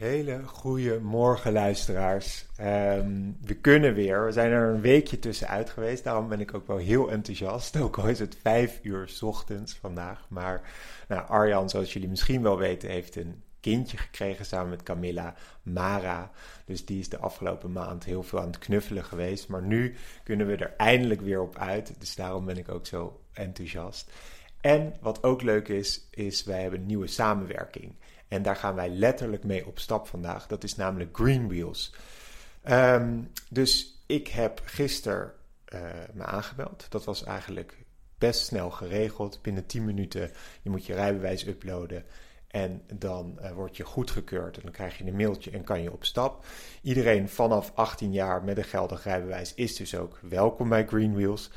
Hele goede morgen, luisteraars. Ehm, we kunnen weer. We zijn er een weekje tussenuit geweest. Daarom ben ik ook wel heel enthousiast. Ook al is het vijf uur ochtends vandaag. Maar nou, Arjan, zoals jullie misschien wel weten, heeft een kindje gekregen samen met Camilla, Mara. Dus die is de afgelopen maand heel veel aan het knuffelen geweest. Maar nu kunnen we er eindelijk weer op uit. Dus daarom ben ik ook zo enthousiast. En wat ook leuk is, is wij hebben een nieuwe samenwerking. En daar gaan wij letterlijk mee op stap vandaag. Dat is namelijk Green Wheels. Ehm, dus ik heb gisteren uh, me aangemeld. Dat was eigenlijk best snel geregeld. Binnen 10 minuten, je moet je rijbewijs uploaden. En dan uh, word je goedgekeurd en dan krijg je een mailtje en kan je op stap. Iedereen vanaf 18 jaar met een geldig rijbewijs is dus ook welkom bij Green Wheels.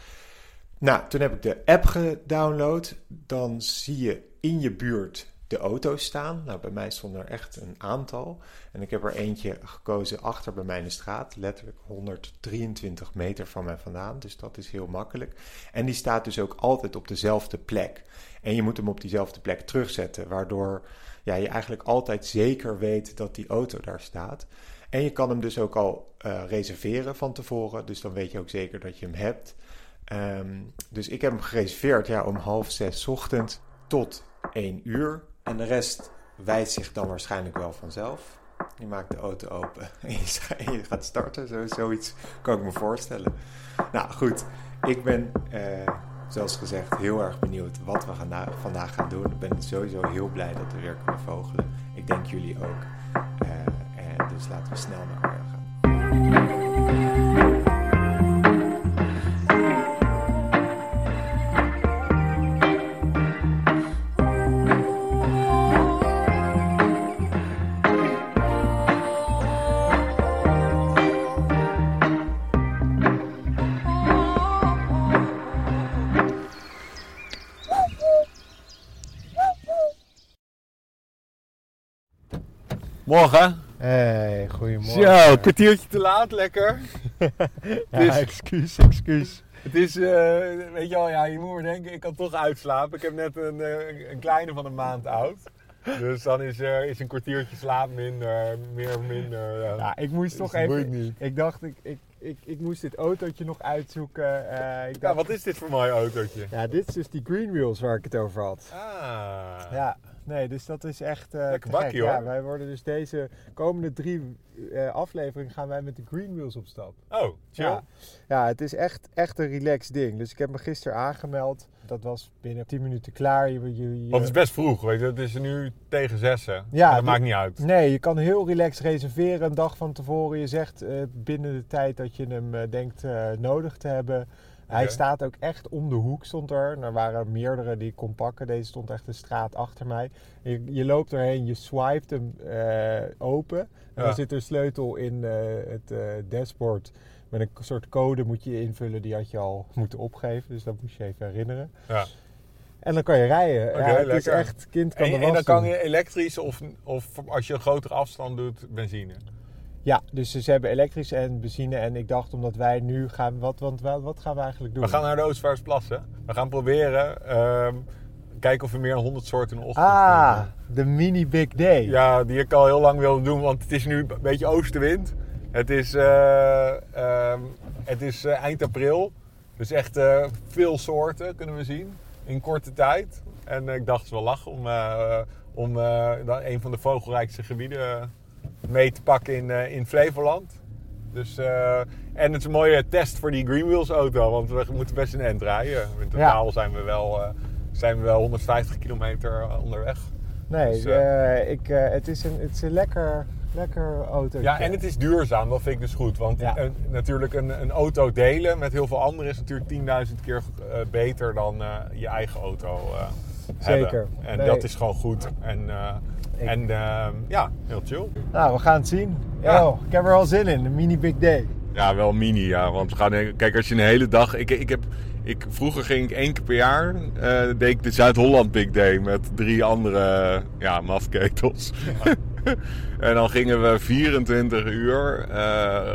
Nou, toen heb ik de app gedownload. Dan zie je in je buurt de auto's staan. Nou, bij mij stonden er echt een aantal. En ik heb er eentje gekozen achter bij mij in de straat. Letterlijk 123 meter van mij vandaan. Dus dat is heel makkelijk. En die staat dus ook altijd op dezelfde plek. En je moet hem op diezelfde plek terugzetten. Waardoor ja, je eigenlijk altijd zeker weet dat die auto daar staat. En je kan hem dus ook al uh, reserveren van tevoren. Dus dan weet je ook zeker dat je hem hebt. Um, dus ik heb hem gereserveerd ja, om half zes ochtend tot één uur. En de rest wijst zich dan waarschijnlijk wel vanzelf. Je maakt de auto open en je gaat starten. Zo, zoiets kan ik me voorstellen. Nou goed, ik ben uh, zoals gezegd heel erg benieuwd wat we gaan vandaag gaan doen. Ik ben sowieso heel blij dat we weer kunnen vogelen. Ik denk jullie ook. En dus laten we snel naar gaan. Morgen. Hey, goedemorgen. Zo, een kwartiertje te laat, lekker. ja, is, excuus, excuus. Het is, uh, weet je wel, ja, je moet maar denken, ik kan toch uitslapen. Ik heb net een, uh, een kleine van een maand oud. Dus dan is, uh, is een kwartiertje slaap minder, meer minder. Ja, ja ik moest toch even. Niet. Ik dacht, ik, ik, ik, ik moest dit autootje nog uitzoeken. ik dacht, ja, wat is dit voor mooi autootje? Ja, dit is dus die Green Wheels waar ik het over had. Ah. Ja, nee, dus dat is echt. Uh, Lekker bakkie hoor. Ja, wij worden dus deze komende drie uh, afleveringen gaan wij met de Green Wheels op stap. Oh, chill. Ja, ja het is echt, echt een relaxed ding. Dus ik heb me gisteren aangemeld. Dat was binnen 10 minuten klaar. Je, je, je... Want het is best vroeg, weet je. Het is nu tegen zessen. Ja, dat maakt niet uit. Nee, je kan heel relaxed reserveren een dag van tevoren. Je zegt uh, binnen de tijd dat je hem denkt nodig te hebben. Hij staat ook echt om de hoek, stond er. Er waren meerdere die ik kon pakken. Deze stond echt de straat achter mij. Je, je loopt erheen, je swipet hem open. En dan zit er sleutel in het dashboard met een soort code moet je invullen, die had je al moeten opgeven. Dus dat moest je even herinneren. Ja. En dan kan je rijden. Okay, ja, het is echt, kind kan en, de En dan kan je elektrisch of, of als je een grotere afstand doet, benzine. Ja, dus ze hebben elektrisch en benzine. En ik dacht, omdat wij nu gaan... Wat, want, wat gaan we eigenlijk doen? We gaan naar de Oostvaardersplassen. We gaan proberen... Um, kijken of we meer dan 100 soorten in de ochtend Ah, de mini big day. Ja, die ik al heel lang wilde doen. Want het is nu een beetje oostenwind. Het is, uh, uh, het is uh, eind april. Dus echt veel soorten kunnen we zien in korte tijd. En ik dacht, het is wel lachen om, om een van de vogelrijkste gebieden mee te pakken in, in Flevoland. Dus, en het is een mooie test voor die Green Wheels auto, want we moeten best een end rijden. In totaal ja. zijn, we wel, zijn we wel 150 kilometer onderweg. Nee, dus, ik, het, is een, het is een lekker lekker auto. Ja, en het is duurzaam, dat vind ik dus goed. Want ja. een, natuurlijk een, een, auto delen met heel veel anderen is natuurlijk 10.000 keer beter dan je eigen auto uh, Zeker. Hebben. En nee. dat is gewoon goed. En, ik... en ja, heel chill. Nou, we gaan het zien. Ja. Oh, ik heb er al zin in, een mini big day. Ja, wel mini, ja. Want we gaan, kijk, als je een hele dag... Ik, ik heb, ik, vroeger ging ik één keer per jaar, deed ik de Zuid-Holland Big Day met drie andere ja, mafketels. Ja. en dan gingen we 24 uur uh,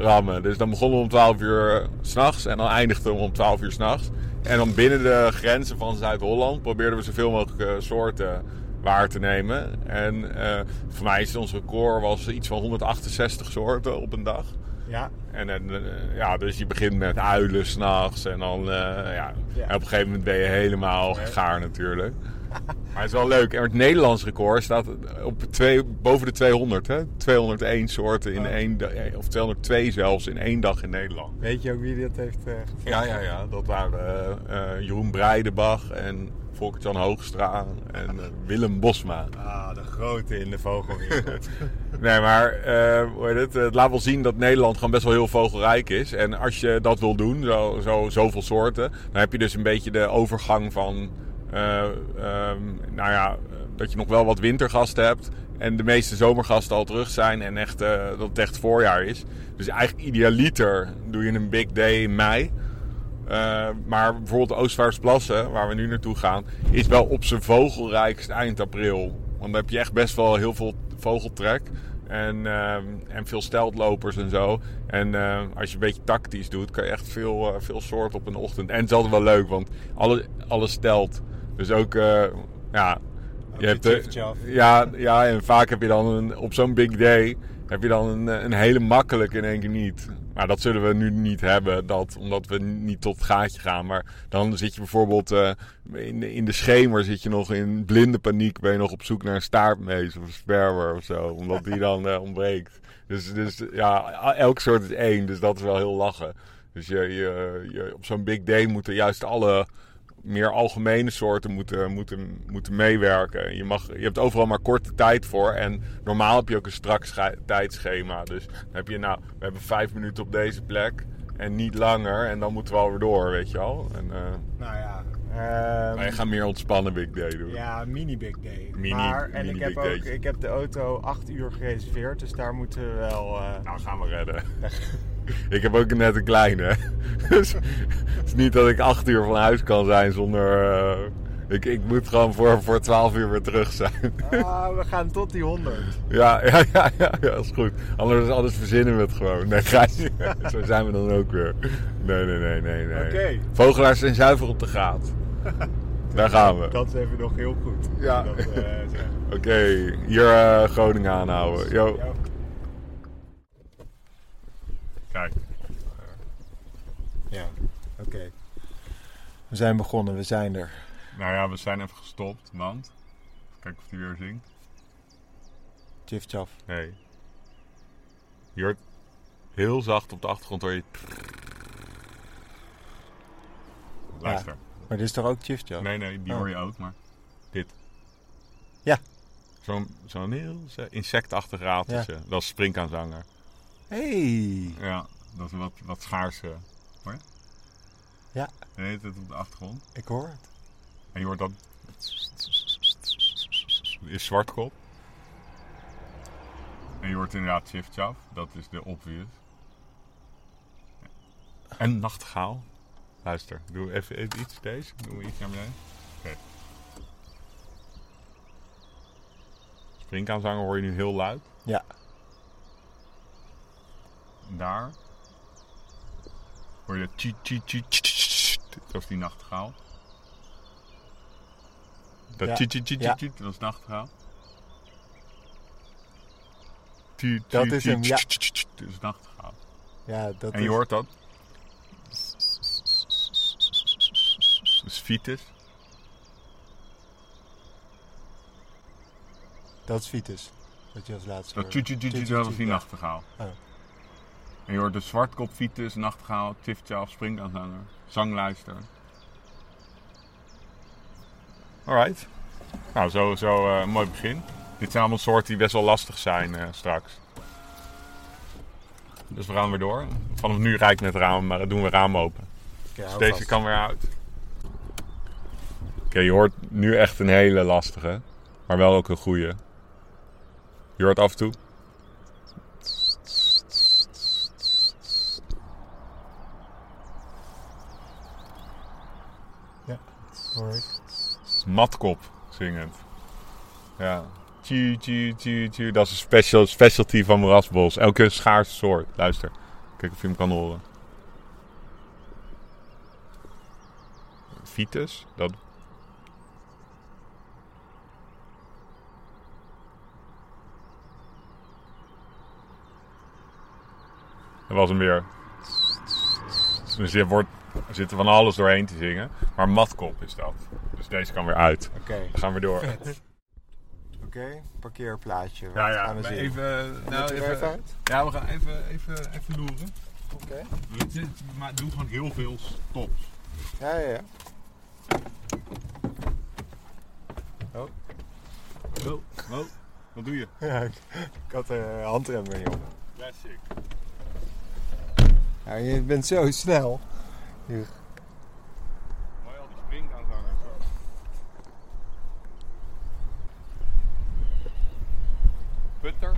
rammen. Dus dan begonnen we om 12 uur s'nachts en dan eindigden we om 12 uur s'nachts. En dan binnen de grenzen van Zuid-Holland probeerden we zoveel mogelijk uh, soorten waar te nemen. En eh, voor mij is ons record was iets van 168 soorten op een dag. Ja. En, en eh, ja, dus je begint met uilen s'nachts en dan, eh, ja, Ja. en op een gegeven moment ben je helemaal gaar natuurlijk. Maar het is wel leuk. En het Nederlands record staat op twee, boven de 200, hè? 201 soorten in Oh. één of 202 zelfs in één dag in Nederland. Weet je ook wie dat heeft uh, Ja, ja, ja. Dat waren Jeroen Breidenbach en Volkert-Jan Hoogstra en eh, Willem Bosma. Ah, de grote in de vogelwereld. Nee, maar eh, hoe heet het? het laat wel zien dat Nederland gewoon best wel heel vogelrijk is. En als je dat wil doen, zo, zo, zoveel soorten, dan heb je dus een beetje de overgang van, eh, ehm, nou ja, dat je nog wel wat wintergasten hebt. En de meeste zomergasten al terug zijn en echt, eh, dat het echt voorjaar is. Dus eigenlijk idealiter doe je een big day in mei. Uh, maar bijvoorbeeld de Oostvaardersplassen, waar we nu naartoe gaan, is wel op zijn vogelrijkst eind april. Want dan heb je echt best wel heel veel vogeltrek. En, uh, en veel steltlopers en zo. En uh, als je een beetje tactisch doet, kan je echt veel, veel soorten op een ochtend. En het is altijd wel leuk, want alle, alles stelt. Dus ook, ja... Je hebt de, ja, ja, en vaak heb je dan een, op zo'n big day heb je dan een, een hele makkelijke in één keer niet. Maar dat zullen we nu niet hebben, dat, omdat we niet tot het gaatje gaan. Maar dan zit je bijvoorbeeld uh, in, in de schemer zit je nog in blinde paniek. Ben je nog op zoek naar een staartmees of een sperwer of zo. Omdat die dan uh, ontbreekt. Dus, dus ja, elk soort is één. Dus dat is wel heel lachen. Dus je, je op zo'n big day moeten juist alle meer algemene soorten moeten, moeten, moeten meewerken. Je, mag, je hebt overal maar korte tijd voor. En normaal heb je ook een strak tijdschema. Dus dan heb je, nou, we hebben vijf minuten op deze plek. En niet langer. En dan moeten we alweer door, weet je al. En, uh, nou ja. Um, maar je gaat meer ontspannen Big Day doen. Ja, mini Big Day. Mini, maar, en mini ik heb, big ook, ik heb de auto acht uur gereserveerd. Dus daar moeten we wel... Uh... Nou, gaan we redden. Ik heb ook net een kleine. dus het is niet dat ik acht uur van huis kan zijn zonder. Uh, ik, ik moet gewoon voor, voor 12 uur weer terug zijn. ah, we gaan tot die 100. Ja, ja, ja, ja, ja dat is goed. Anders, anders verzinnen we het gewoon. Nee, ga Zo zijn we dan ook weer. Nee, nee, nee, nee. nee. Okay. Vogelaars zijn zuiver op de graad. Daar gaan we. Dat is even nog heel goed. Ja. Uh, Oké, okay, hier uh, Groningen aanhouden. Yo. Kijk. Ja, oké. Okay. We zijn begonnen, we zijn er. Nou ja, we zijn even gestopt, want... Kijk of hij weer zingt. Chif chaf. Nee. Je hoort heel zacht op de achtergrond hoor je... Luister. Ja, maar dit is toch ook chaf? Nee, nee, die oh. hoor je ook, maar... Dit. Ja. Zo'n zo heel insectachtig rateltje. Ja. Dat is springkaanzanger. Hey. Ja, dat is wat, wat schaarse. Hoor je? Ja. Je heet het op de achtergrond. Ik hoor het. En je hoort dat. Is zwartkop. En je hoort inderdaad shift chaff. Dat is de obvious. En nachtegaal. Luister, doe even, even iets deze. Doe iets naar beneden. Oké. Okay. Springkaanzanger hoor je nu heel luid. Ja. Daar hoor je dat is die nachtegaal. Dat tji tji tji tji dat is nachtegaal. Dat is hem, ja. Dat is nachtegaal. Ja, dat en je hoort dat. Dat is Vitus. Dat is Vitus. Dat je als laatste Dat is die nachtegaal. En je hoort de zwartkop, Vitus, nachtegaal, tiftjaf, springaanzanger, zangluister. Alright. Nou, zo, zo uh, een mooi begin. Dit zijn allemaal soorten die best wel lastig zijn uh, straks. Dus we gaan weer door. Vanaf nu rijd ik met raam, maar doen we raam open. Okay, dus deze kan weer uit. Oké, okay, je hoort nu echt een hele lastige. Maar wel ook een goede. Je hoort af en toe. Ja, hoor. Matkop zingend. Ja. Tju. Dat is een special, specialty van moerasbos. Elke schaarse soort. Luister. Kijk of je hem kan horen. Vitus. Dat... Dat was hem weer. Dus je wordt er zit van alles doorheen te zingen. Maar matkop is dat. Dus deze kan weer uit. Oké. Dan gaan we door. Oké, parkeerplaatje. Wat Ja, ja. gaan we zien? Even, Moet nou, even, even uit? ja, we gaan even, even, even loeren. Oké. Maar doe gewoon heel veel stops. Ja, ja, ja. Oh, oh. Wat doe je? ja ik, ik had de handrem er niet op. Classic. Ja, je bent zo snel. Hier. Mooi al die springaanzangers. Putter.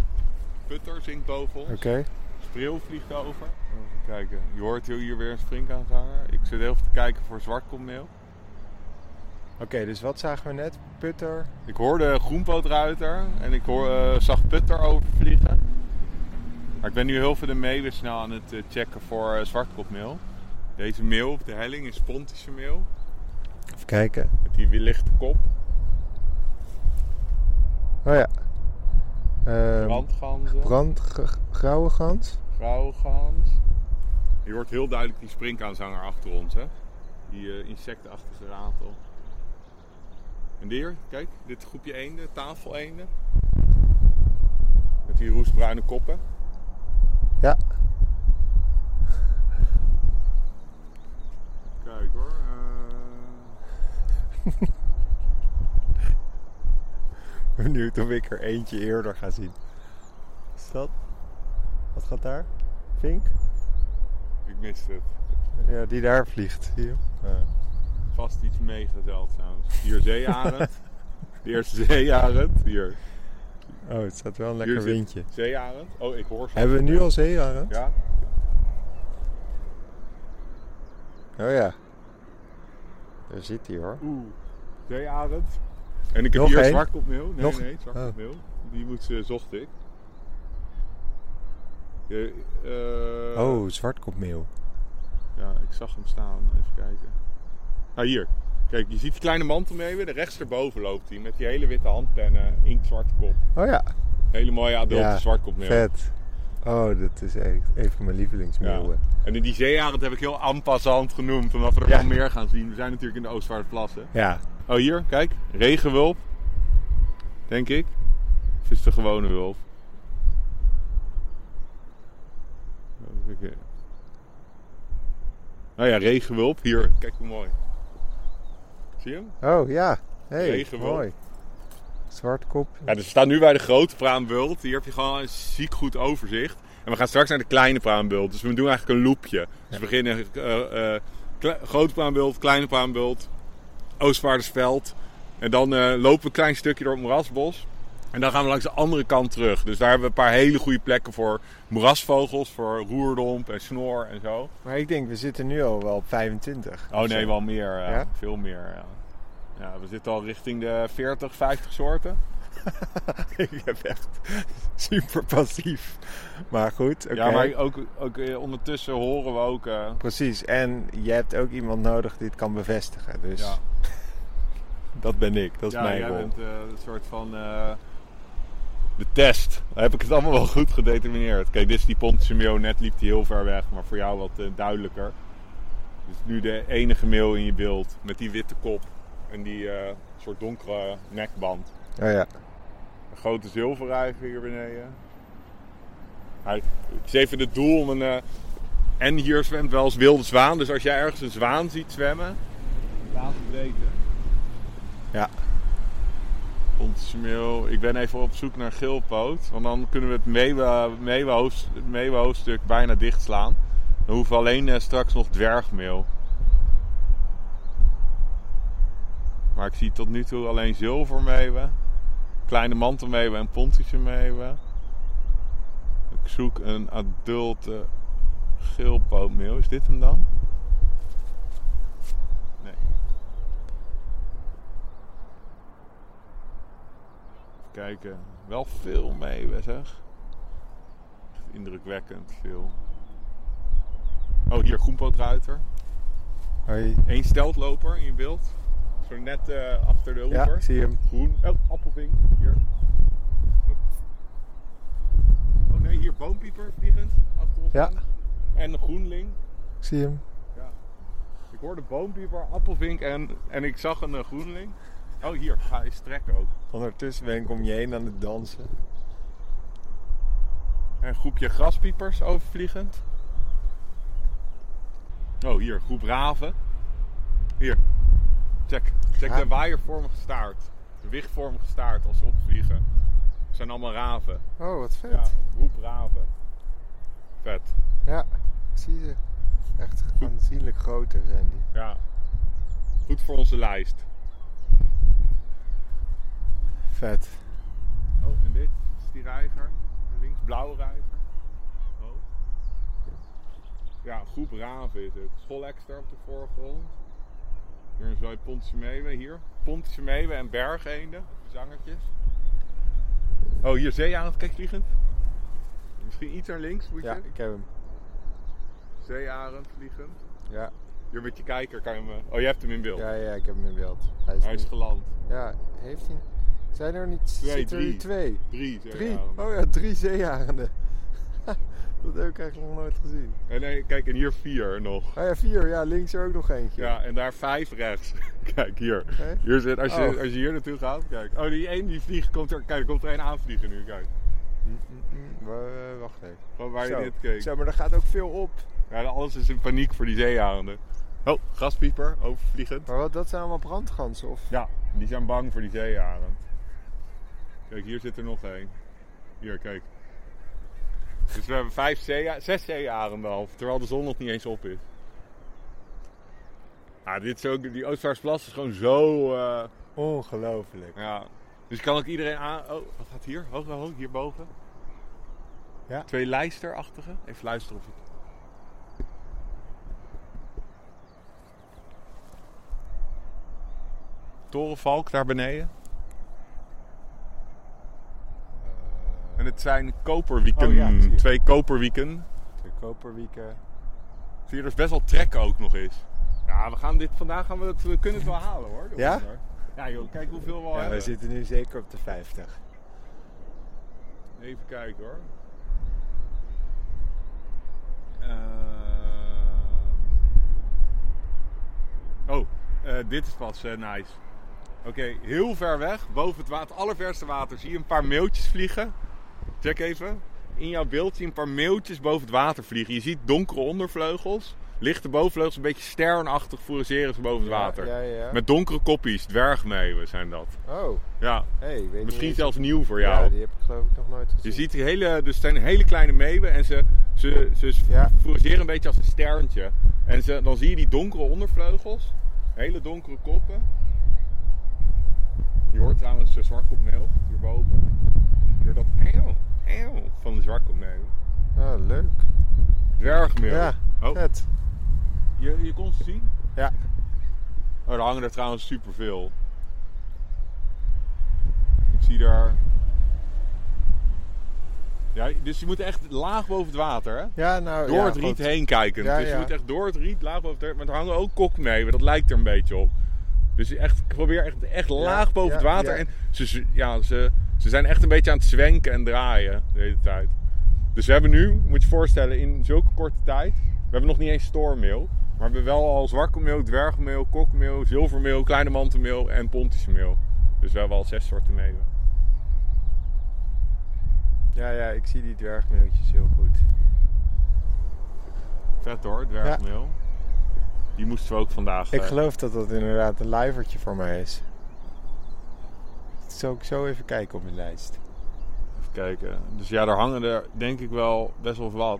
Putter zingt boven ons. Oké. Spreeuw vliegt over. Even kijken. Je hoort heel hier weer een springaanzanger. Ik zit even te kijken voor zwartkommeel. Oké, dus wat zagen we net? Putter. Ik hoorde groenpootruiter en ik hoor, eh, zag Putter overvliegen. Maar ik ben nu heel veel de meeuwen snel aan het eh, checken voor uh, zwartkopmeel. Deze meel op de helling is Pontische meel. Even kijken. Met die lichte kop. Oh ja. Ehm Brandganzen. brand, g- grauwe gans. Grauwe gans. Je hoort heel duidelijk die sprinkaanzanger achter ons, hè? Die eh, insectenachtige ratel. En hier, kijk, dit groepje eenden, tafeleenden. Met die roestbruine koppen. Ja. Hoor. eh, Benieuwd of ik er eentje eerder ga zien. Is dat? Wat gaat daar? Vink? ik miste het. Ja, die daar vliegt. Zie je? Vast iets mega zeldzaams. Hier zeearend. De eerste zeearend. Hier. Oh, het staat wel een lekker windje. Zeearend. Oh, ik hoor ze. Hebben we nu al zeearend? Ja? Oh ja. Daar zit hij hoor. Oeh. Zeearend. En ik heb Nog hier één? zwartkopmeel. Nee, Nog? nee, zwartkopmeel. Die moet, ze zocht ik. Je, eh, Oh, zwartkopmeel. Ja, ik zag hem staan. Even kijken. Nou, hier. Kijk, je ziet die kleine mantelmeeuwen. De rechts erboven loopt hij met die hele witte handpennen. Inktzwarte kop. Oh ja, Hele mooie adulte Ja, zwartkopmeel. vet. Oh, dat is echt een van mijn lievelingsmeeuwen. En in die zeearend heb ik heel aanpassant genoemd, omdat we er wel meer gaan zien. We zijn natuurlijk in de Oostvaardersplassen. Ja. Oh, hier, kijk. Regenwulp. Denk ik. Of is het de gewone wulp? Nou ja, regenwulp. Hier, kijk hoe mooi. Zie je hem? Oh ja. Hey, Regenwulp. mooi. Zwartkop. Ja, dus we staan nu bij de grote praambult. Hier heb je gewoon een ziek goed overzicht. En we gaan straks naar de kleine praambult. Dus we doen eigenlijk een loopje. Dus we beginnen eh, kle- grote praambult, kleine praambult, Oostvaardersveld. En dan eh, lopen we een klein stukje door het moerasbos. En dan gaan we langs de andere kant terug. Dus daar hebben we een paar hele goede plekken voor moerasvogels, voor roerdomp en snor en zo. Maar ik denk, we zitten nu al wel op 25. Oh nee, zo. wel meer. Ja? Veel meer. Ja. Ja, we zitten al richting de 40, 50 soorten. ik heb echt super passief. Maar goed, oké. Ja, maar ook, ook eh, ondertussen horen we ook. eh, Precies. En je hebt ook iemand nodig die het kan bevestigen. Dus ja, dat ben ik. Dat is ja mijn jij rol. bent eh, een soort van de test. Dan heb ik het allemaal wel goed gedetermineerd. Kijk, dit is die Pontische meeuw. Net liep die heel ver weg, maar voor jou wat duidelijker. Dus nu de enige meeuw in je beeld met die witte kop en die eh, soort donkere nekband. Oh ja. Een grote zilverreiger hier beneden. Hij, het is even het doel om een. eh, en hier zwemt wel eens wilde zwaan. Dus als jij ergens een zwaan ziet zwemmen, laat het weten. Ja. Pontische meeuw. Ik ben even op zoek naar geelpoot. Want dan kunnen we het meeuwenhoofdstuk bijna dichtslaan. Dan hoeven we alleen eh, straks nog dwergmeel. Maar ik zie tot nu toe alleen zilvermeeuwen. Kleine mantelmeeuwen en pontische meeuwen. Ik zoek een adulte geelpootmeeuw. Is dit hem dan? Nee. Even kijken. Wel veel meeuwen zeg. Echt indrukwekkend veel. Oh, hier groenpootruiter. Hoi. Eén steltloper in je beeld. Zo net eh, achter de Ja, oever. ik zie hem. Groen. Oh, appelvink. Hier. Oh nee, hier boompieper vliegend. Achter ons Ja. en een groenling. Ik zie hem. Ik hoorde boompieper, appelvink en, en ik zag een eh, groenling. Oh, hier, ga je strekken ook. Ondertussen ben ik om je heen aan het dansen. En een groepje graspiepers overvliegend. Oh, hier, groep raven. Hier, check. Check de waaiervormige staart. De wichtvormige staart als ze opvliegen. Het zijn allemaal raven. Oh, wat vet. Ja, groep raven. Vet. Ja, ik zie ze. Echt aanzienlijk groter zijn die. Ja. Goed voor onze lijst. Vet. Oh, en dit is die reiger. Links, blauwe reiger. Oh. Ja, groep raven is het. Schollekster op de voorgrond. Hier een Pontische meeuwen. Hier. Pontische meeuwen en bergeenden. Zangertjes. Oh, hier zeearend. Kijk, vliegend. Misschien iets naar links, moet je. Ja, ik heb hem. Zeearend vliegend. Ja, Hier met je kijker kan je hem... Oh, je hebt hem in beeld. ja, ja ik heb hem in beeld. Hij is, Hij is niet- geland. Ja, heeft hij... Zijn er niet... Twee, er drie. niet twee? Drie Drie? zeearenden. Oh ja, drie zeearenden. dat heb ik eigenlijk nog nooit gezien. En nee, kijk, en hier vier nog. Oh ja, vier. Ja, links er ook nog eentje. Ja, en daar vijf rechts. Kijk, hier. Hier zit, als, je, Oh. als je hier naartoe gaat, kijk. Oh, die één die vliegt, komt er, kijk, er komt er één aanvliegen nu, kijk. Mm, mm, mm. Eh, Wacht even. Gewoon waar Zo. je dit keek. Zo, maar er gaat ook veel op. Ja, alles is in paniek voor die zeearenden. Oh, gaspieper, overvliegend. Maar wat, dat zijn allemaal brandgansen of... Ja, die zijn bang voor die zeearend. Kijk, hier zit er nog één. Hier, kijk. Dus we hebben vijf zee, zes zeearenden al, terwijl de zon nog niet eens op is. Ja, dit is ook, die Oostvaarsplas is gewoon zo... eh, Ongelooflijk. Ja, dus kan ik iedereen aan. Oh, wat gaat hier? Hoog, hoog, hierboven. Ja. Twee lijsterachtige. Even luisteren of ik. Torenvalk daar beneden. En het zijn koperwieken. Oh ja. Twee koperwieken. De koperwieken. Zie je, er is best wel trek ook nog eens. Ja, we gaan dit vandaag gaan we, het, we kunnen het wel halen hoor. Ja? Ja joh, kijk hoeveel we al Ja, we hebben. zitten nu zeker op de 50. Even kijken hoor. Ehm. Oh, eh, dit is pas eh, nice. Oké, heel ver weg, boven het water, het allerverste water, zie je een paar meeltjes vliegen. Check even. In jouw beeld zie je een paar meeltjes boven het water vliegen. Je ziet donkere ondervleugels. Lichte bovenvleugels, een beetje sternachtig fluoresceren ze boven het water. Ja, ja, ja. Met donkere koppies, dwergmeeuwen zijn dat. Oh, Ja, hey, weet misschien niet zelfs nieuw voor jou. Ja, die heb ik geloof ik nog nooit gezien. Je ziet die hele, dus zijn hele kleine meeuwen en ze, ze, ze fluoresceren een beetje als een sterntje. En ze, dan zie je die donkere ondervleugels, hele donkere koppen. Je hoort trouwens de zwartkopmeeuw hierboven. Je hoort dat eeuw, eeuw van de zwartkopmeeuw. Oh, leuk. Dwergmeeuw. Ja, Oh, vet. je, je kon ze zien? Ja. Oh, er hangen er trouwens superveel. Ik zie daar... Ja, dus je moet echt laag boven het water, hè? Ja, nou, door ja, het riet goed. heen kijken. Ja, dus je ja. moet echt door het riet, laag boven het riet. Maar er hangen ook kokmeeuwen, dat lijkt er een beetje op. Dus je echt, probeer echt, echt laag boven ja, het water. ja. En ze, ze- ja, ze, ze zijn echt een beetje aan het zwenken en draaien de hele tijd. Dus we hebben nu, moet je je voorstellen, in zulke korte tijd... We hebben nog niet eens stoormeel. Maar we hebben wel al zwarkelmeel, dwergmeel, kokmeel, zilvermeel, kleine mantelmeel en pontische meel. Dus we hebben al zes soorten meeuwen. Ja, ja, ik zie die dwergmeeltjes heel goed. Vet hoor, dwergmeel. Die moesten we ook vandaag... Ik eh, geloof dat dat inderdaad een lijvertje voor mij is. Zal ik zo even kijken op mijn lijst. Even kijken. Dus ja, daar hangen er denk ik wel best wel wat.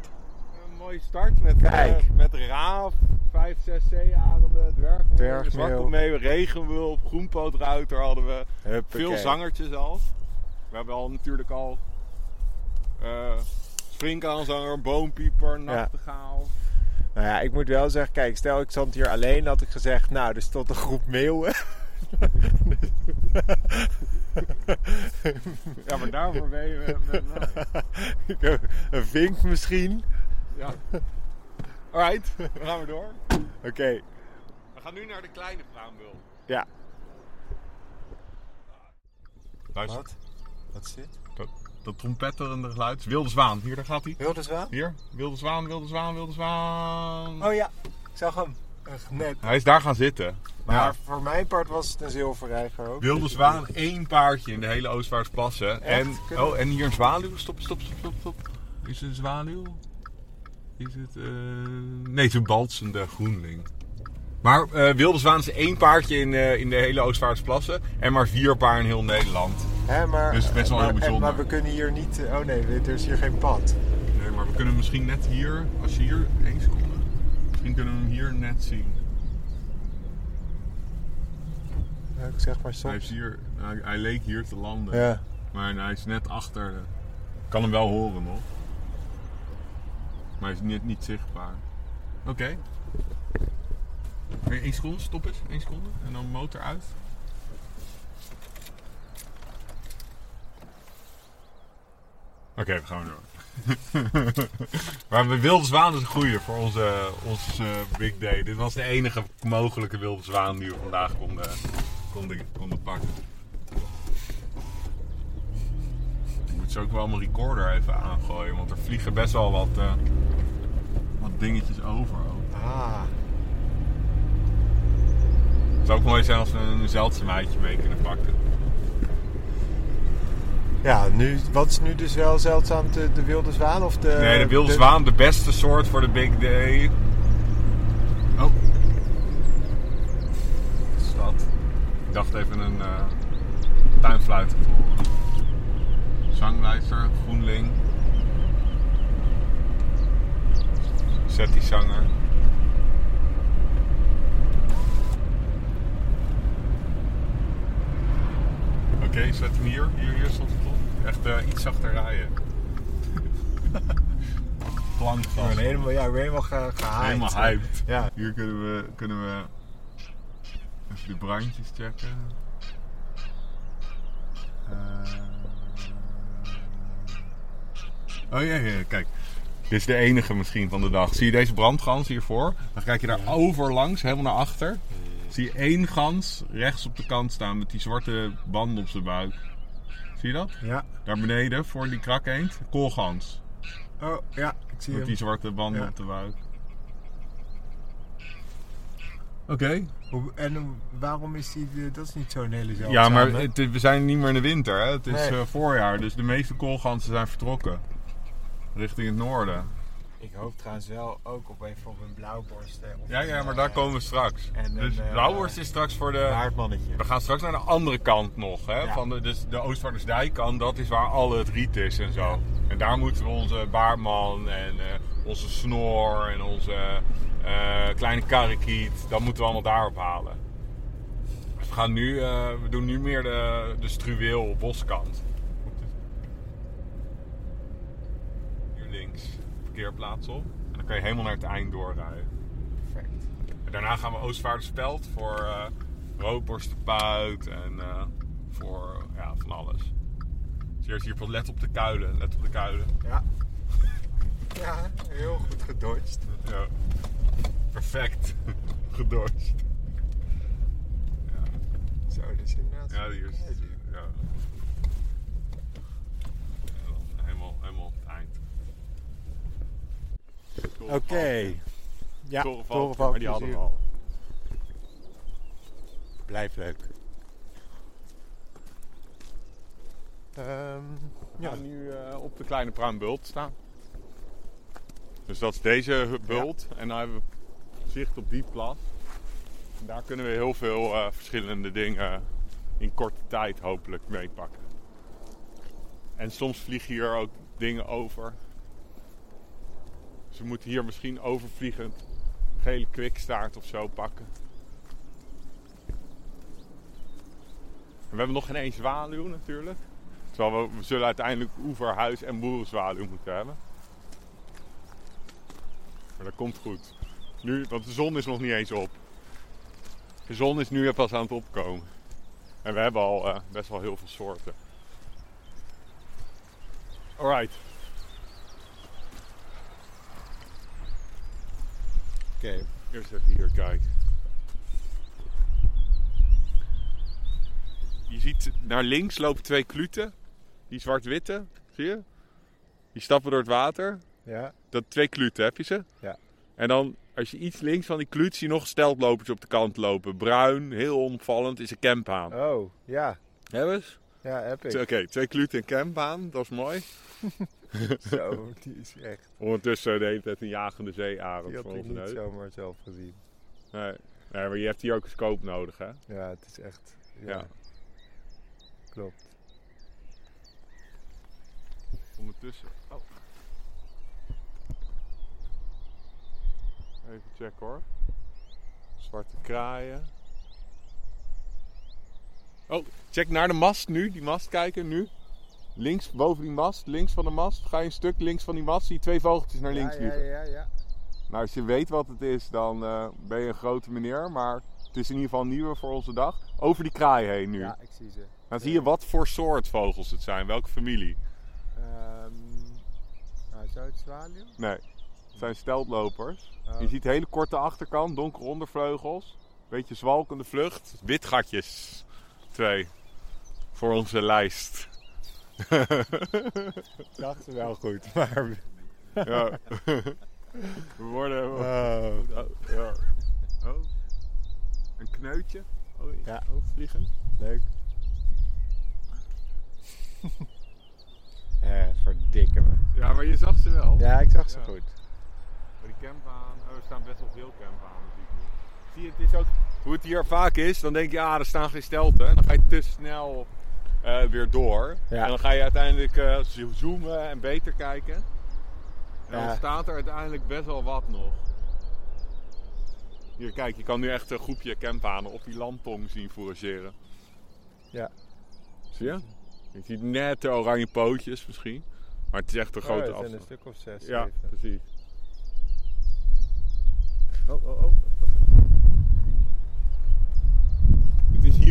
Een mooie start met, Kijk. eh, met raaf, 5, 6 zeearenden, dwergmeel, Dwergmeel. zwartopmeeuwen, regenwulp, groenpootruiter hadden we. Huppakee. Veel zangertjes al. We hebben al natuurlijk al eh springkaanzanger, boompieper, nachtegaal. Nou ja, ik moet wel zeggen, kijk, stel ik stond hier alleen, had ik gezegd, nou, er stond een groep meeuwen. Ja, maar daarvoor ben je met mij. Ik heb een vink misschien. Ja. Alright, dan gaan we door. Oké, We gaan nu naar de kleine braambul. ja. Luister. Wat? Wat is dit? Dat, dat trompetterende geluid. Wilde zwaan. Hier, daar gaat hij. Wilde zwaan? Hier. Wilde zwaan, wilde zwaan, wilde zwaan. Oh ja, ik zag hem. Net. Hij is daar gaan zitten. Maar Ja. voor mijn part was het een zilverreiger ook. Wilde zwaan, één paardje in de hele Oostvaardersplassen. En, oh, en hier een zwaluw. Stop, stop, stop, stop, stop. Is het een zwaluw? Is het... eh, Nee, het is een balsende groenling. Maar eh, wilde zwaan is één paardje in, eh, in de hele Oostvaardersplassen. En maar vier paar in heel Nederland. Hè, maar, Dus best wel maar, heel en- bijzonder. Maar we kunnen hier niet... Oh nee, er is hier geen pad. Nee, maar we kunnen misschien net hier, als je hier, één seconde. Misschien kunnen we hem hier net zien. Ja, ik zeg maar Hij, is hier, hij, hij leek hier te landen. Ja. Maar hij is net achter. de- Ik kan hem wel horen nog. Maar hij is net niet zichtbaar. Oké. Weer één seconde, stop eens. Eén seconde. En dan motor uit. Oké, we gaan door. maar de wilde zwaan is een voor onze, onze eh, big day. Dit was de enige mogelijke wilde zwaan die we vandaag konden, konden, konden pakken. Ik moet zo ook wel mijn recorder even aangooien, want er vliegen best wel wat, eh, wat dingetjes over. ook. Ah. Het zou ook mooi zijn als we een zeldzaamheidje mee kunnen pakken. Ja, nu, wat is nu dus wel zeldzaam? De, de wilde zwaan of de... nee, de wilde zwaan, de beste soort voor de big day. Oh. Wat is dat? Ik dacht even een eh tuinfluit te horen. Zanglijster, groenling. Zet die zanger. Oké, zet hem hier. Hier, hier stond het. Echt eh, iets zachter rijden. Plank helemaal, ja, ik ben helemaal ge, gehyped. Helemaal hyped. Ja. Hier kunnen we, kunnen we even de brandjes checken. Eh. Oh ja, ja, kijk. Dit is de enige misschien van de dag. Zie je deze brandgans hiervoor? Dan kijk je daar overlangs, helemaal naar achter. Zie je één gans rechts op de kant staan met die zwarte band op zijn buik. Zie je dat? Ja. Daar beneden, voor die krakeend, koolgans. Oh, ja, ik zie Met hem. die zwarte banden Ja. op de buik. Oké. En waarom is die... de- Dat is niet zo'n hele zeldzame. Ja, maar het, we zijn niet meer in de winter. Hè? Het is Nee. eh, voorjaar, dus de meeste koolganzen zijn vertrokken. Richting het noorden. Ik hoop trouwens wel ook op even op een blauwborst. eh, of Ja, ja, maar daar eh, komen we straks. en dus een, eh, Blauwworst is straks voor de... Baardmannetje. We gaan straks naar de andere kant nog. Hè? Ja. Van de, dus de Oostvaardersdijkkant, dat is waar al het riet is en zo. Ja. En daar moeten we onze baardman en onze snor en onze kleine karakiet, dat moeten we allemaal daarop halen. Dus we, gaan nu, we doen nu meer de, de struweel boskant. Hier links, parkeerplaats op. En dan kan je helemaal naar het eind doorrijden. Perfect. En daarna gaan we Oostvaarderspeld voor eh roodborstenpuit en eh, voor ja, van alles. Dus hier is hier van let op de kuilen, let op de kuilen. Ja. Ja, heel goed gedodged. Ja. Perfect. Gedorst. Zo, dat is inderdaad... Ja, hier is Ja, het. die- Ja. En dan helemaal, helemaal op het eind. Oké. Ja, Torenvalk, maar die hadden we al. Blijf leuk. Ehm, We ja, gaan nu eh, op de kleine pruimbult staan. Dus dat is deze bult. En dan hebben we zicht op die plas. En daar kunnen we heel veel eh, verschillende dingen in korte tijd hopelijk meepakken. En soms vliegen hier ook dingen over. We moeten hier misschien overvliegend gele kwikstaart of zo pakken. En we hebben nog geen één zwaluw natuurlijk. Terwijl we, we zullen uiteindelijk oeverhuis en boerenzwaluw moeten hebben. Maar dat komt goed. Nu, want de zon is nog niet eens op. De zon is nu pas aan het opkomen. En we hebben al eh, best wel heel veel soorten. Alright. Oké. Eerst even hier kijken. Je ziet naar links lopen twee kluten. Die zwart-witte. Zie je? Die stappen door het water. Ja. Dat twee kluten, heb je ze? Ja. En dan, als je iets links van die kluut zie je nog steltlopers op de kant lopen. Bruin, heel onopvallend, is een campaan. Oh, ja. Hebben ze? Ja, heb ik. Oké, twee kluten en campaan, dat is mooi. Zo, die is echt... Ondertussen de hele tijd een jagende zeearend Die had ik niet neus. zomaar zelf gezien. Nee. nee, maar je hebt hier ook een scope nodig, hè? Ja, het is echt... Ja, Ja. klopt. Ondertussen. Oh. Even checken hoor. Zwarte kraaien. Oh, check naar de mast nu. Die mast kijken nu. Links boven die mast, links van de mast. Ga je een stuk links van die mast. Zie je twee vogeltjes naar links ja, ja, vliegen. ja, ja. Nou, als je weet wat het is, dan eh, ben je een grote meneer. Maar het is in ieder geval een nieuwe voor onze dag. Over die kraai heen nu. Ja, ik zie ze. Dan zie je wat voor soort vogels het zijn. Welke familie. Ehm nou, zou het zwaluw? Nee, het zijn steltlopers. Oh. Je ziet hele korte achterkant, donkere ondervleugels. Beetje zwalkende vlucht. Witgatjes. Twee. Voor onze lijst. Ik dacht ze wel goed, maar... ja. We worden... Oh. Oh, ja. oh. Een kneutje. Oh, Ja. oh, vliegen. Leuk. eh, verdikken me. Ja, maar je zag ze wel. Ja, ik zag ze Ja. goed. Maar die campaan, oh, er staan best wel veel ik nu. Zie je, het is ook hoe het hier vaak is. Dan denk je, ah, er staan geen stelten. En dan ga je te snel eh, weer door. Ja. En dan ga je uiteindelijk eh, zo- zoomen en beter kijken. En Ja. dan staat er uiteindelijk best wel wat nog. Hier, kijk, je kan nu echt een groepje campanen op die landtong zien fourageren. Ja. Zie je? Je ziet net de oranje pootjes misschien. Maar het is echt een grote oh, het zijn afstand. een stuk of zes, Ja, precies. Oh, oh, oh.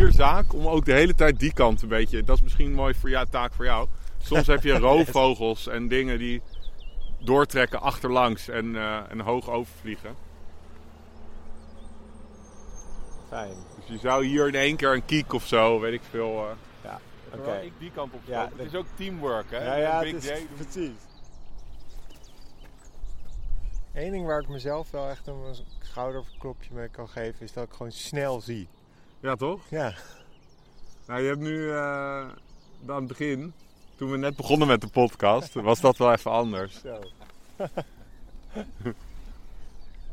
Zaak om ook de hele tijd die kant een beetje. Dat is misschien mooi voor jou, taak voor jou. Soms heb je roofvogels en dingen die doortrekken achterlangs en, eh, en hoog overvliegen. Fijn. Dus je zou hier in één keer een kiek of zo, weet ik veel. eh Ja, oké. terwijl ik die kant op Ja. Het is ook teamwork, hè? Ja, ja, Big het is day. precies. Eén ding waar ik mezelf wel echt een schouderklopje mee kan geven, is dat ik gewoon snel zie. Ja, toch? Ja. Nou, je hebt nu eh, aan het begin, toen we net begonnen met de podcast, was dat wel even anders. Zo.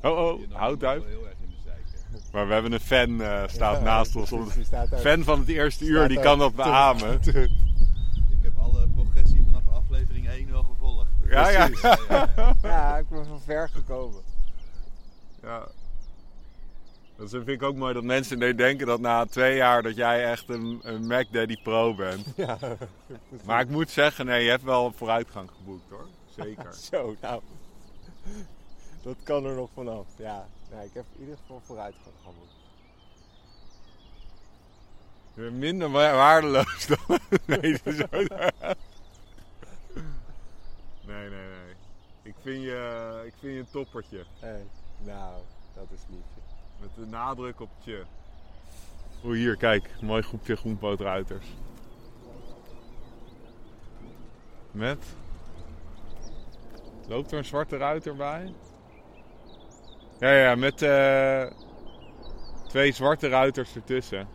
Oh, oh, houd uit. heel erg in de zeik. hè. Maar we hebben een fan eh, staat Ja, naast ons. precies, staat Fan van het eerste uur, die kan dat beamen. Ik heb alle progressie vanaf aflevering 1 wel gevolgd. Ja, ja. Ja, ik ben van ver gekomen. Ja. Dat vind ik ook mooi dat mensen denken dat na twee jaar dat jij echt een, een Mac Daddy Pro bent. Ja, Maar ik moet zeggen, nee, je hebt wel vooruitgang geboekt hoor. Zeker. Zo, nou. Dat kan er nog vanaf. Ja, nee, ik heb in ieder geval vooruitgang geboekt. Je bent minder wa- waardeloos dan. Nee, ook- nee, nee, nee. Ik vind je, ik vind je een toppertje. Hey, nou, dat is liefje. Met de nadruk op je. Oeh, hier, kijk. Mooi groepje groenpootruiters. Met... Loopt er een zwarte ruiter bij? Ja, ja, met eh, twee zwarte ruiters ertussen.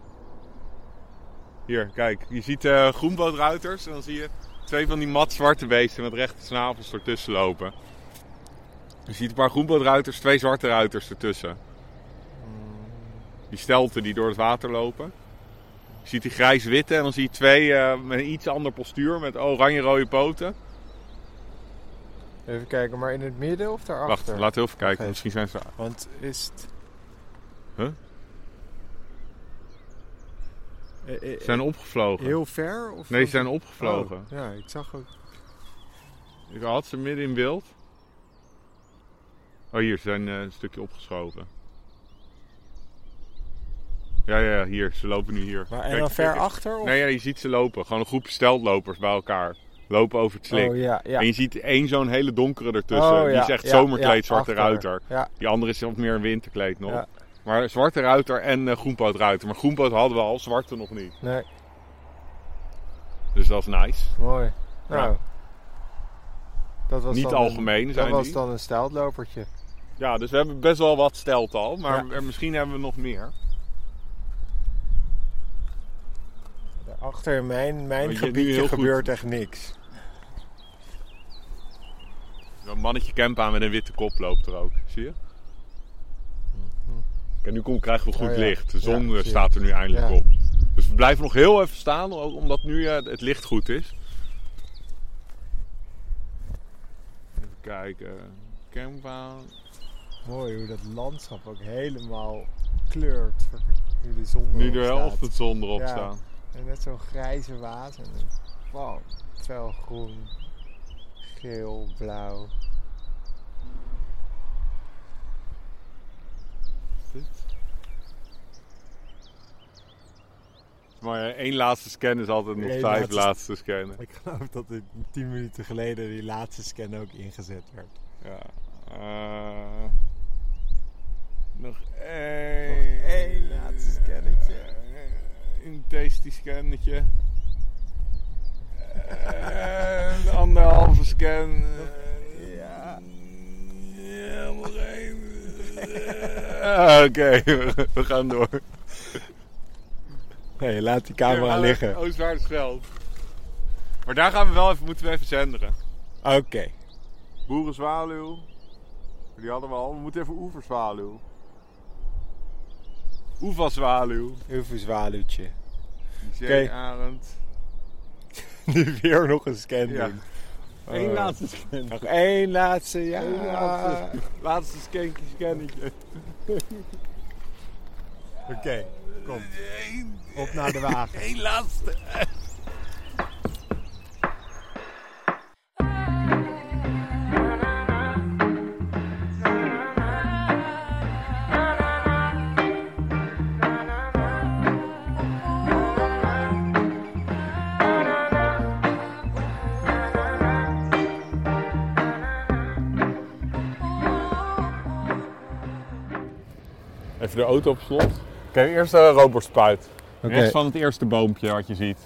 Hier, kijk. Je ziet eh groenpootruiters en dan zie je twee van die mat zwarte beesten met rechte snavels ertussen lopen. Je ziet een paar groenpootruiters, twee zwarte ruiters ertussen. Die stelten die door het water lopen. Je ziet die grijs-witte en dan zie je twee eh, met een iets ander postuur met oranje-rode poten. Even kijken, maar in het midden of daarachter? Wacht, laten we even kijken. Misschien zijn ze... Want is het... Huh? Eh, eh, Ze zijn opgevlogen. Heel ver? Of Nee, ze zijn opgevlogen. Oh, ja, ik zag ook... Ik had ze midden in beeld. Oh, hier, ze zijn een stukje opgeschoven. Ja, ja, hier. Ze lopen nu hier. Maar en dan ver achter? Of? Nee, ja, je ziet ze lopen. Gewoon een groepje steltlopers bij elkaar. Lopen over het slik. Oh ja, ja. En je ziet één zo'n hele donkere ertussen. Oh, die is echt zomerkleed, zwarte ruiter. Die andere is wat meer een winterkleed nog. Maar zwarte ruiter en eh groenpootruiter. Maar groenpoot hadden we al, zwarte nog niet. nee, Dus dat is nice. mooi. Nou, Dat was Niet dan algemeen Een, zijn dat was die. dan een steltlopertje. Ja, dus we hebben best wel wat stelt al, maar misschien hebben we nog meer. Achter mijn, mijn nu gebiedje goed. gebeurt echt niks. Een mannetje camp aan met een witte kop loopt er ook, zie je? En nu kom, krijgen we goed Oh ja. licht. De zon Ja, eh, staat er nu eindelijk Ja. op. Dus we blijven nog heel even staan, ook omdat nu eh, het licht goed is. Even kijken. Camp aan. Mooi hoe dat landschap ook helemaal kleurt. Nu de zon Nu erop de staat. ochtendzon erop Ja. En net zo'n grijze waas. En dan, wow, fel groen, geel, blauw. Maar één laatste scan is altijd nog Eén vijf laatste- laatste scannen. Ik geloof dat het tien minuten geleden die laatste scan ook ingezet werd. Ja. eh, nog één. Nog één laatste scannetje. Een tasty scannetje. En anderhalve scan. Ja. Ja, nog één. Ah, Oké, we gaan door. Nee, laat die camera liggen. Oké. Oostvaardersveld. Maar daar gaan we wel even, moeten we even zenderen. Boerenzwaluw. Die hadden we al. We moeten even oeverzwaluw. Oevazwaluw. Even zwaluwtje. Zeearend. Nu weer nog een scan Ja. doen. Eén Oh. laatste scan. Nog één laatste, ja. Eén laatste. Laatste scankje, scannetje. Oké, kom. Op naar de wagen. Eén laatste. Even de auto op slot. Oké, eerst de robotspuit. Oké. Rechts van het eerste boompje wat je ziet.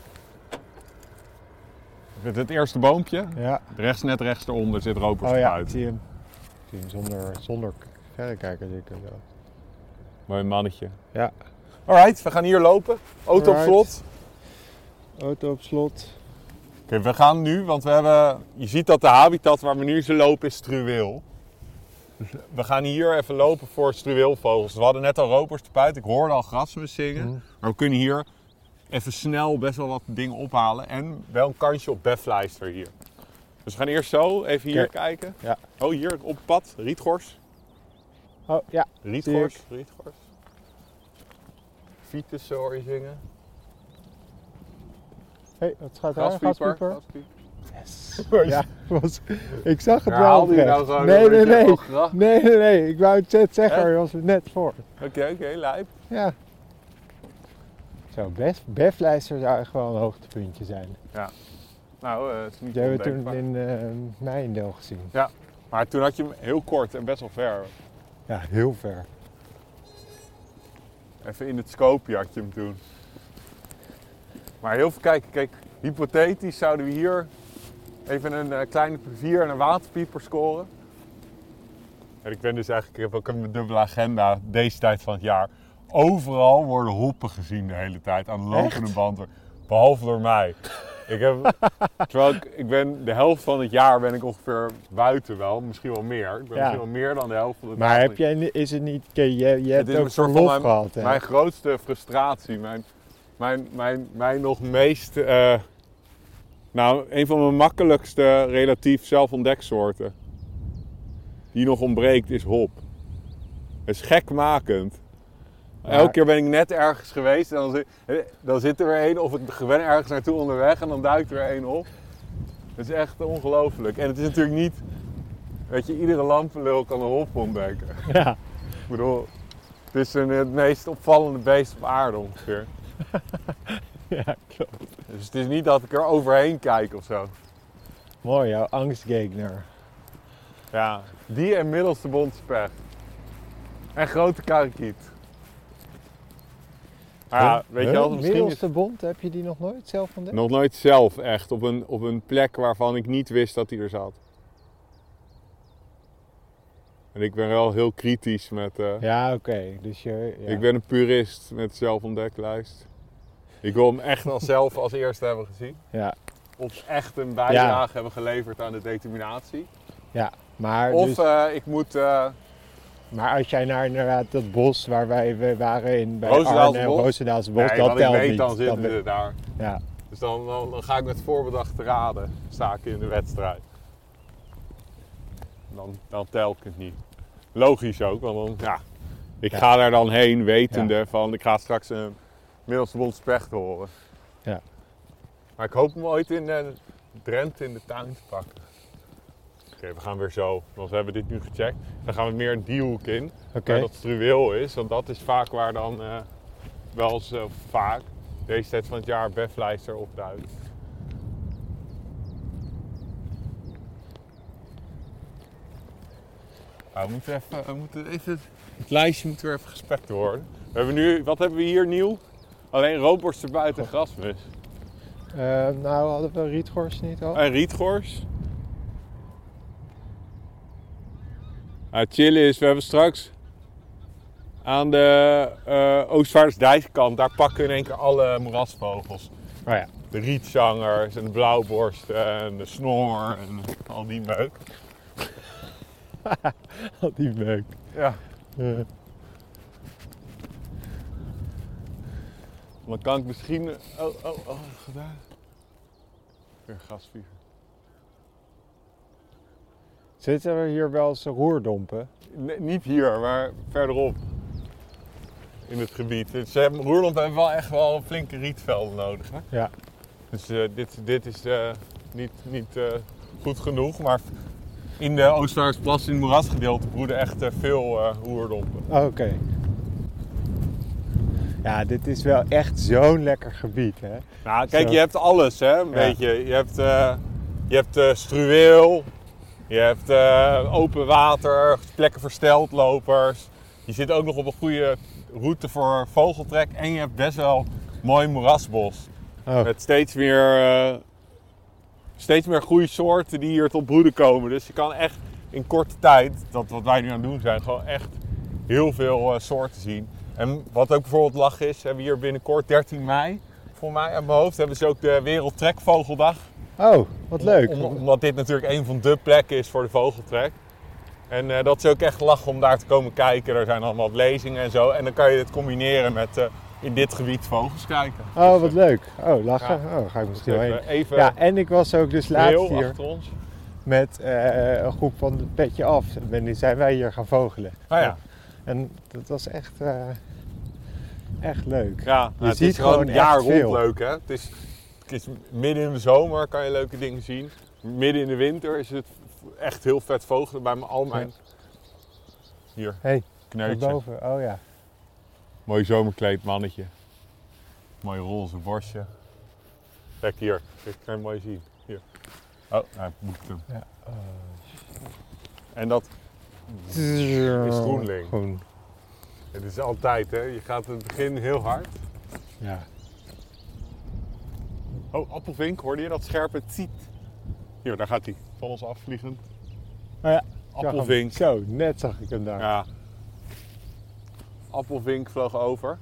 Het, het eerste boompje. Ja. Rechts, net rechts eronder zit Oh ja, robotspuit. zie hem. Zie hem zonder, zonder verrekijker zeker wel. Mooi mannetje. Ja. Alright, we gaan hier lopen. Auto Alright. op slot. Auto op slot. Oké, we gaan nu, want we hebben... Je ziet dat de habitat waar we nu zo lopen is struweel. We gaan hier even lopen voor struweelvogels. We hadden net al ropers te puit. Ik hoorde al grasmus zingen. Mhm. Maar we kunnen hier even snel best wel wat dingen ophalen. En wel een kansje op beflijster hier. Dus we gaan eerst zo even hier kijken. Ja. Oh, hier op het pad. Rietgors. Oh ja, Rietgors. Rietgors. Vitus hoor je zingen. hey, wat gaat daar? Graspieper. Graspieper. Ja, was, ik zag het wel. Nou nee, nee, nee. Nee, nee, nee. Ik wou het net zeggen, maar je was er net voor. Oké, oké, lijp. Ja. Zo, best, Beflijster zou echt wel een hoogtepuntje zijn. Nou, eh, het is niet Die hebben we toen in uh, Meijendeel gezien. Maar toen had je hem heel kort en best wel ver. Ja, heel ver. Even in het scopeje had je hem toen. Maar heel veel kijken. Kijk, hypothetisch zouden we hier even een eh, kleine plevier en een waterpieper scoren. En ik ben dus eigenlijk, ik heb ook een dubbele agenda deze tijd van het jaar. Overal worden hoppen gezien de hele tijd aan de lopende Echt? band. Behalve door mij. Ik heb, terwijl ik, ik ben de helft van het jaar ben ik ongeveer buiten wel, misschien wel meer. Ik ben Ja. misschien wel meer dan de helft van het Maar jaar. heb jij, is het niet, je, je hebt is ook een soort van mijn- gehad? Mijn grootste frustratie, mijn, mijn, mijn, mijn nog meest, eh, nou, een van mijn makkelijkste relatief zelfontdeksoorten die nog ontbreekt is hop. Het is gekmakend. Elke keer ben ik net ergens geweest en dan, zit- eh, dan zit er weer één of ik ben ergens naartoe onderweg en dan duikt er weer één op. Het is echt ongelooflijk. En het is natuurlijk niet, weet je, iedere lampenlul kan een hop ontdekken. Ja. Ik bedoel, het is een, het meest opvallende beest op aarde ongeveer. ja, klopt. Dus het is niet dat ik er overheen kijk of zo. Mooi, jouw angstgegner. Ja, die en middelste bondspecht. En grote karakiet. Maar ja, weet je wel, misschien is Middelste bond, heb je die nog nooit zelf ontdekt? nog nooit zelf echt op een, op een plek waarvan ik niet wist dat hij er zat. En ik ben wel heel kritisch met... eh, Ja, oké. Dus je... Ja. Ik ben een purist met de zelfontdeklijst. Ik wil hem echt als zelf als eerste hebben gezien. Ja, Of echt een bijdrage hebben geleverd aan de determinatie. ja. Maar, Of dus, eh, ik moet... eh, maar als jij naar inderdaad dat bos waar wij we waren in bij Roosendaalse Arnhem, bos? Roosendaalse bos, nee, dat want ik telt weet, niet. dan zitten ze daar. ja. Dus dan, dan, dan ga ik met voorbedachte raden staken in de wedstrijd. Dan, dan tel ik het niet. Logisch ook, want dan, ja, ik Ja. ga daar dan heen wetende van ik ga straks een middelste bond specht horen. Ja. Maar ik hoop hem ooit in eh, Drenthe in de tuin te pakken. Oké, we gaan weer zo. Want we hebben dit nu gecheckt. Dan gaan we meer een diehoek in. Oké. Waar dat struweel is. Want dat is vaak waar dan eh, wel eens eh, vaak deze tijd van het jaar beflijster opduikt. Nou, we moeten even, we moeten even, het lijstje moet weer even gespekt worden. We hebben nu, wat hebben we hier nieuw? Alleen roodborst erbij en grasmus. Eh, nou, hadden we rietgors niet al? En rietgors. Nou, het chillen is, we hebben straks aan de uh, Oostvaardersdijkkant, daar pakken we in één keer alle moerasvogels. Oh ja. De rietzangers en de blauwborsten en de snor en al die meuk. Al die meuk. Ja. Eh, Dan kan ik misschien... Oh, oh, oh, gedaan. Weer gasviever. zitten er hier wel eens roerdompen? Nee, niet hier, maar verderop. In het gebied. Dus, Ze hebben, Roerland hebben wel echt wel flinke rietvelden nodig. Hè? Ja. Dus eh, dit, dit is eh, niet, niet eh, goed genoeg. Maar in de Oostvaardersplas, in het moerasgedeelte, broeden echt eh, veel eh roerdompen. Oh, Oké. Ja, dit is wel echt zo'n lekker gebied, hè? Nou, kijk, Zo. je hebt alles, hè, een Ja. beetje. Je hebt, eh, je hebt eh, struweel, je hebt eh, open water, plekken voor steltlopers. Je zit ook nog op een goede route voor vogeltrek en je hebt best wel mooi moerasbos. Oh, Met steeds meer, steeds meer goede soorten die hier tot broeden komen. Dus je kan echt in korte tijd, dat wat wij nu aan het doen zijn, gewoon echt heel veel soorten zien. En wat ook bijvoorbeeld lach is, hebben we hier binnenkort 13 mei, voor mij aan mijn hoofd, hebben ze ook de Wereldtrekvogeldag. oh wat leuk. Om- omdat dit natuurlijk een van de plekken is voor de vogeltrek. En eh, dat is ook echt lachen om daar te komen kijken. Er zijn allemaal wat lezingen en zo. En dan kan je het combineren met eh, in dit gebied vogels kijken. Oh, wat leuk. Oh, lachen. Oh, ga ik misschien wel heen. Even, Ja, en ik was ook dus laatst hier achter ons. met eh, een groep van het Petje Af. En nu zijn wij hier gaan vogelen. Ah ja, En dat was echt, eh, echt leuk. ja nou, het ziet is gewoon gewoon jaar rond veel. leuk hè. Het is, het is midden in de zomer kan je leuke dingen zien. Midden in de winter is het echt heel vet vogelen bij al mijn... Hier, Hey, kneutje. daarboven. Oh ja. Mooi zomerkleed mannetje. Mooi roze borstje. Kijk hier, Kijk, kan je mooi zien. Hier. Oh, hij boekt hem. Ja. En dat Is groenling. Groen. het is altijd, hè. Je gaat in het begin heel hard. Ja. Oh, appelvink, hoorde je dat scherpe tiet? Hier, daar gaat hij. Van ons afvliegend. Oh ja. Appelvink. Zo, net zag ik hem daar. Ja. Appelvink vloog over.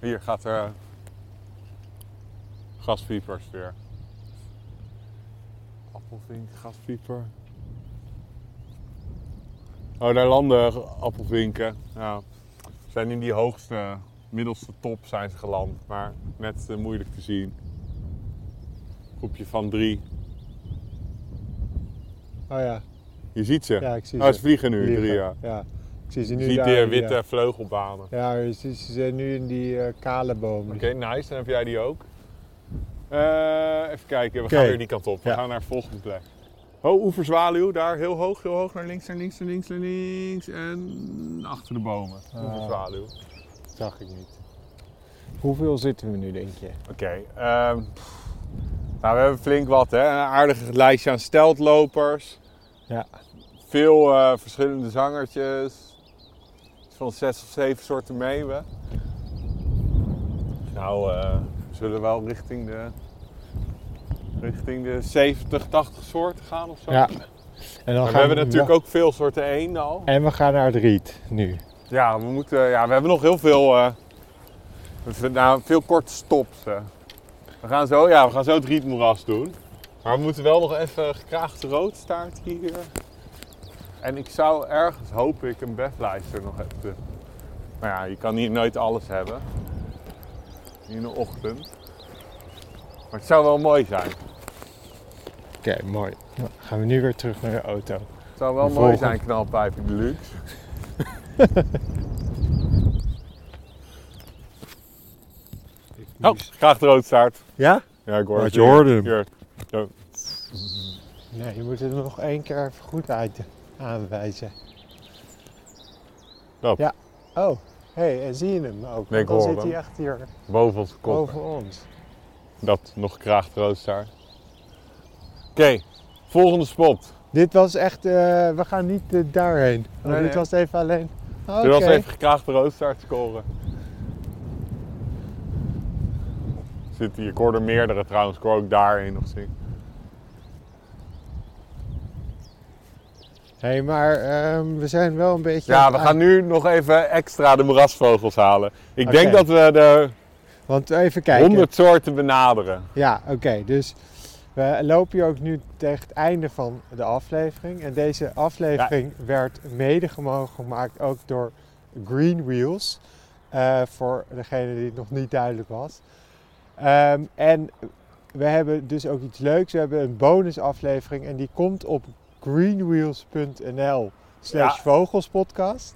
Hier gaat er gasviepers weer. Appelvink, gasvieper. Oh, daar landen appelvinken. Ja. Ze zijn in die hoogste, middelste top zijn ze geland, maar net eh, moeilijk te zien. Groepje van drie. Oh ja. Je ziet ze. Ja, ik zie oh, ze. ze vliegen nu, Vliegen. drie ja. Ja. Ik zie ze Je nu ziet daar. die ja. witte vleugelbanen. Ja, je ziet- ze zijn nu in die eh, kale bomen. Oké, nice. Dan heb jij die ook. Eh, even kijken, we gaan weer die kant op. We Ja. gaan naar de volgende plek. Oh, oeverzwaluw, daar heel hoog, heel hoog naar links, naar links, naar links, naar links. En achter de bomen. Ah. Oeverzwaluw. zag ik niet. Hoeveel zitten we nu, denk je? Oké, ehm, nou we hebben flink wat hè. Een aardig lijstje aan steltlopers. Ja. Veel eh, verschillende zangertjes. Van zes of zeven soorten meeuwen. Nou, eh, we zullen wel richting de, richting de 70, 80 soorten gaan of zo. Ja. En, dan Maar we hebben natuurlijk ook veel soorten eenden al. En we gaan naar het riet nu. Ja, we, moeten, ja, we hebben nog heel veel, we- nou, veel korte stops. eh. We, gaan zo, ja, we gaan zo het rietmoeras doen. Maar we moeten wel nog even gekraagde roodstaart hier. En ik zou ergens, hoop ik, een beflijster nog even. Maar ja, je kan hier nooit alles hebben. In de ochtend. Maar het zou wel mooi zijn. Oké, mooi. Dan gaan we nu weer terug naar de auto. Het zou wel De mooi zijn, knalpijpen deluxe. Oh, graag de roodstaart. Ja? Ja, ik hoor Wat het je hier. hoorde hem. Hier. Zo. Nee, je moet het nog één keer even goed uit aanwijzen. Ja. Oh, hé, en zie je hem ook? Nee, ik hoor zit hem. hij echt hier Boven boven ons. Dat nog gekraagd roodstaart. Oké, volgende spot. Dit was echt, eh, we gaan niet eh, daarheen. Nee, dit nee. was even alleen. Dit was even gekraagd roodstaart scoren. Zit hier, ik er meerdere trouwens, ik hoor ook daarheen nog zien. Hé, maar ehm, we zijn wel een beetje... Ja, we gaan nu nog even extra de moerasvogels halen. Ik denk dat we de Want even kijken. 100 soorten benaderen. Ja, oké. dus we lopen hier ook nu tegen het einde van de aflevering. En deze aflevering werd mede gemaakt ook door Green Wheels. Eh, voor degene die het nog niet duidelijk was. Ehm, en we hebben dus ook iets leuks. We hebben een bonusaflevering en die komt op greenwheels.nl slash vogelspodcast.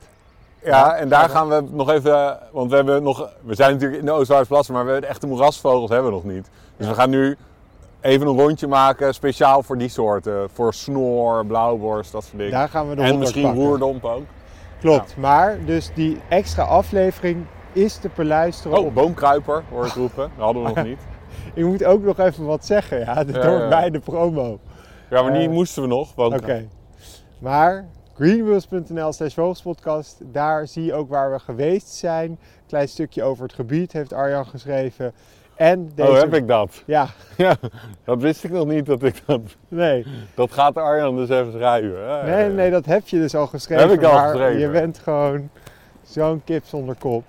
Ja, en daar gaan we nog even, want we hebben nog, we zijn natuurlijk in de Oostvaardersplassen, maar we hebben de echte moerasvogels hebben we nog niet. Dus we gaan nu even een rondje maken, speciaal voor die soorten. Voor snor, blauwborst, dat soort dingen. Daar gaan we de en 100 misschien pakken. roerdomp ook. Klopt, maar dus die extra aflevering is te beluisteren Oh, op boomkruiper hoor ik roepen. Dat hadden we nog niet. Ik moet ook nog even wat zeggen, ja. Dat Ja, hoort ja. bij de promo. Ja, maar die Eh, moesten we nog. Want Oké. Maar greenwheels.nl slash vogelspodcast, daar zie je ook waar we geweest zijn. Klein stukje over het gebied heeft Arjan geschreven. En deze... Oh, heb ik dat? Ja, Ja, dat wist ik nog niet dat ik dat... nee. Dat gaat Arjan dus even schrijven. Ja, Nee, ja. nee, dat heb je dus al geschreven. Heb ik al geschreven. je bent gewoon zo'n kip zonder kop.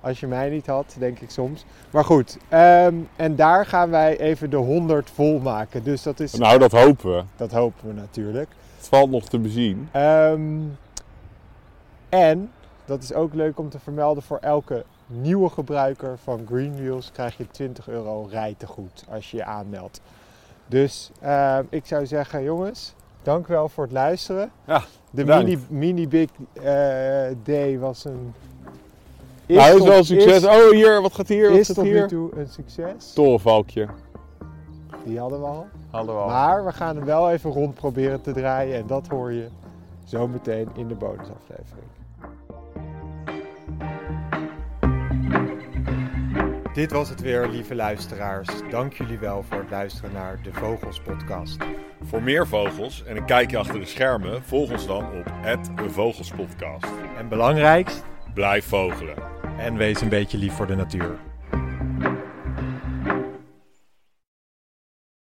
Als je mij niet had, denk ik soms. Maar goed, ehm, en daar gaan wij even de 100 vol maken. Dus dat, is, Nou, dat hopen we. dat hopen we natuurlijk. Valt nog te bezien. Ehm, en, dat is ook leuk om te vermelden, voor elke nieuwe gebruiker van Greenwheels krijg je 20 euro rijtegoed als je je aanmeldt. Dus ehm, ik zou zeggen, jongens, dank wel voor het luisteren. Ja, De mini, mini Big eh, Day was een... Is nou, is tot- wel een succes. Is, oh, hier, wat gaat hier? Wat is zit tot nu hier? toe een succes. Torenvalkje. Die hadden we al. Hadden we al. Maar we gaan hem wel even rond proberen te draaien. En dat hoor je zo meteen in de bonusaflevering. Dit was het weer, lieve luisteraars. Dank jullie wel voor het luisteren naar de Vogels Podcast. Voor meer vogels en een kijkje achter de schermen, volg ons dan op Vogelspodcast. En belangrijkst, Blijf vogelen. en wees een beetje lief voor de natuur.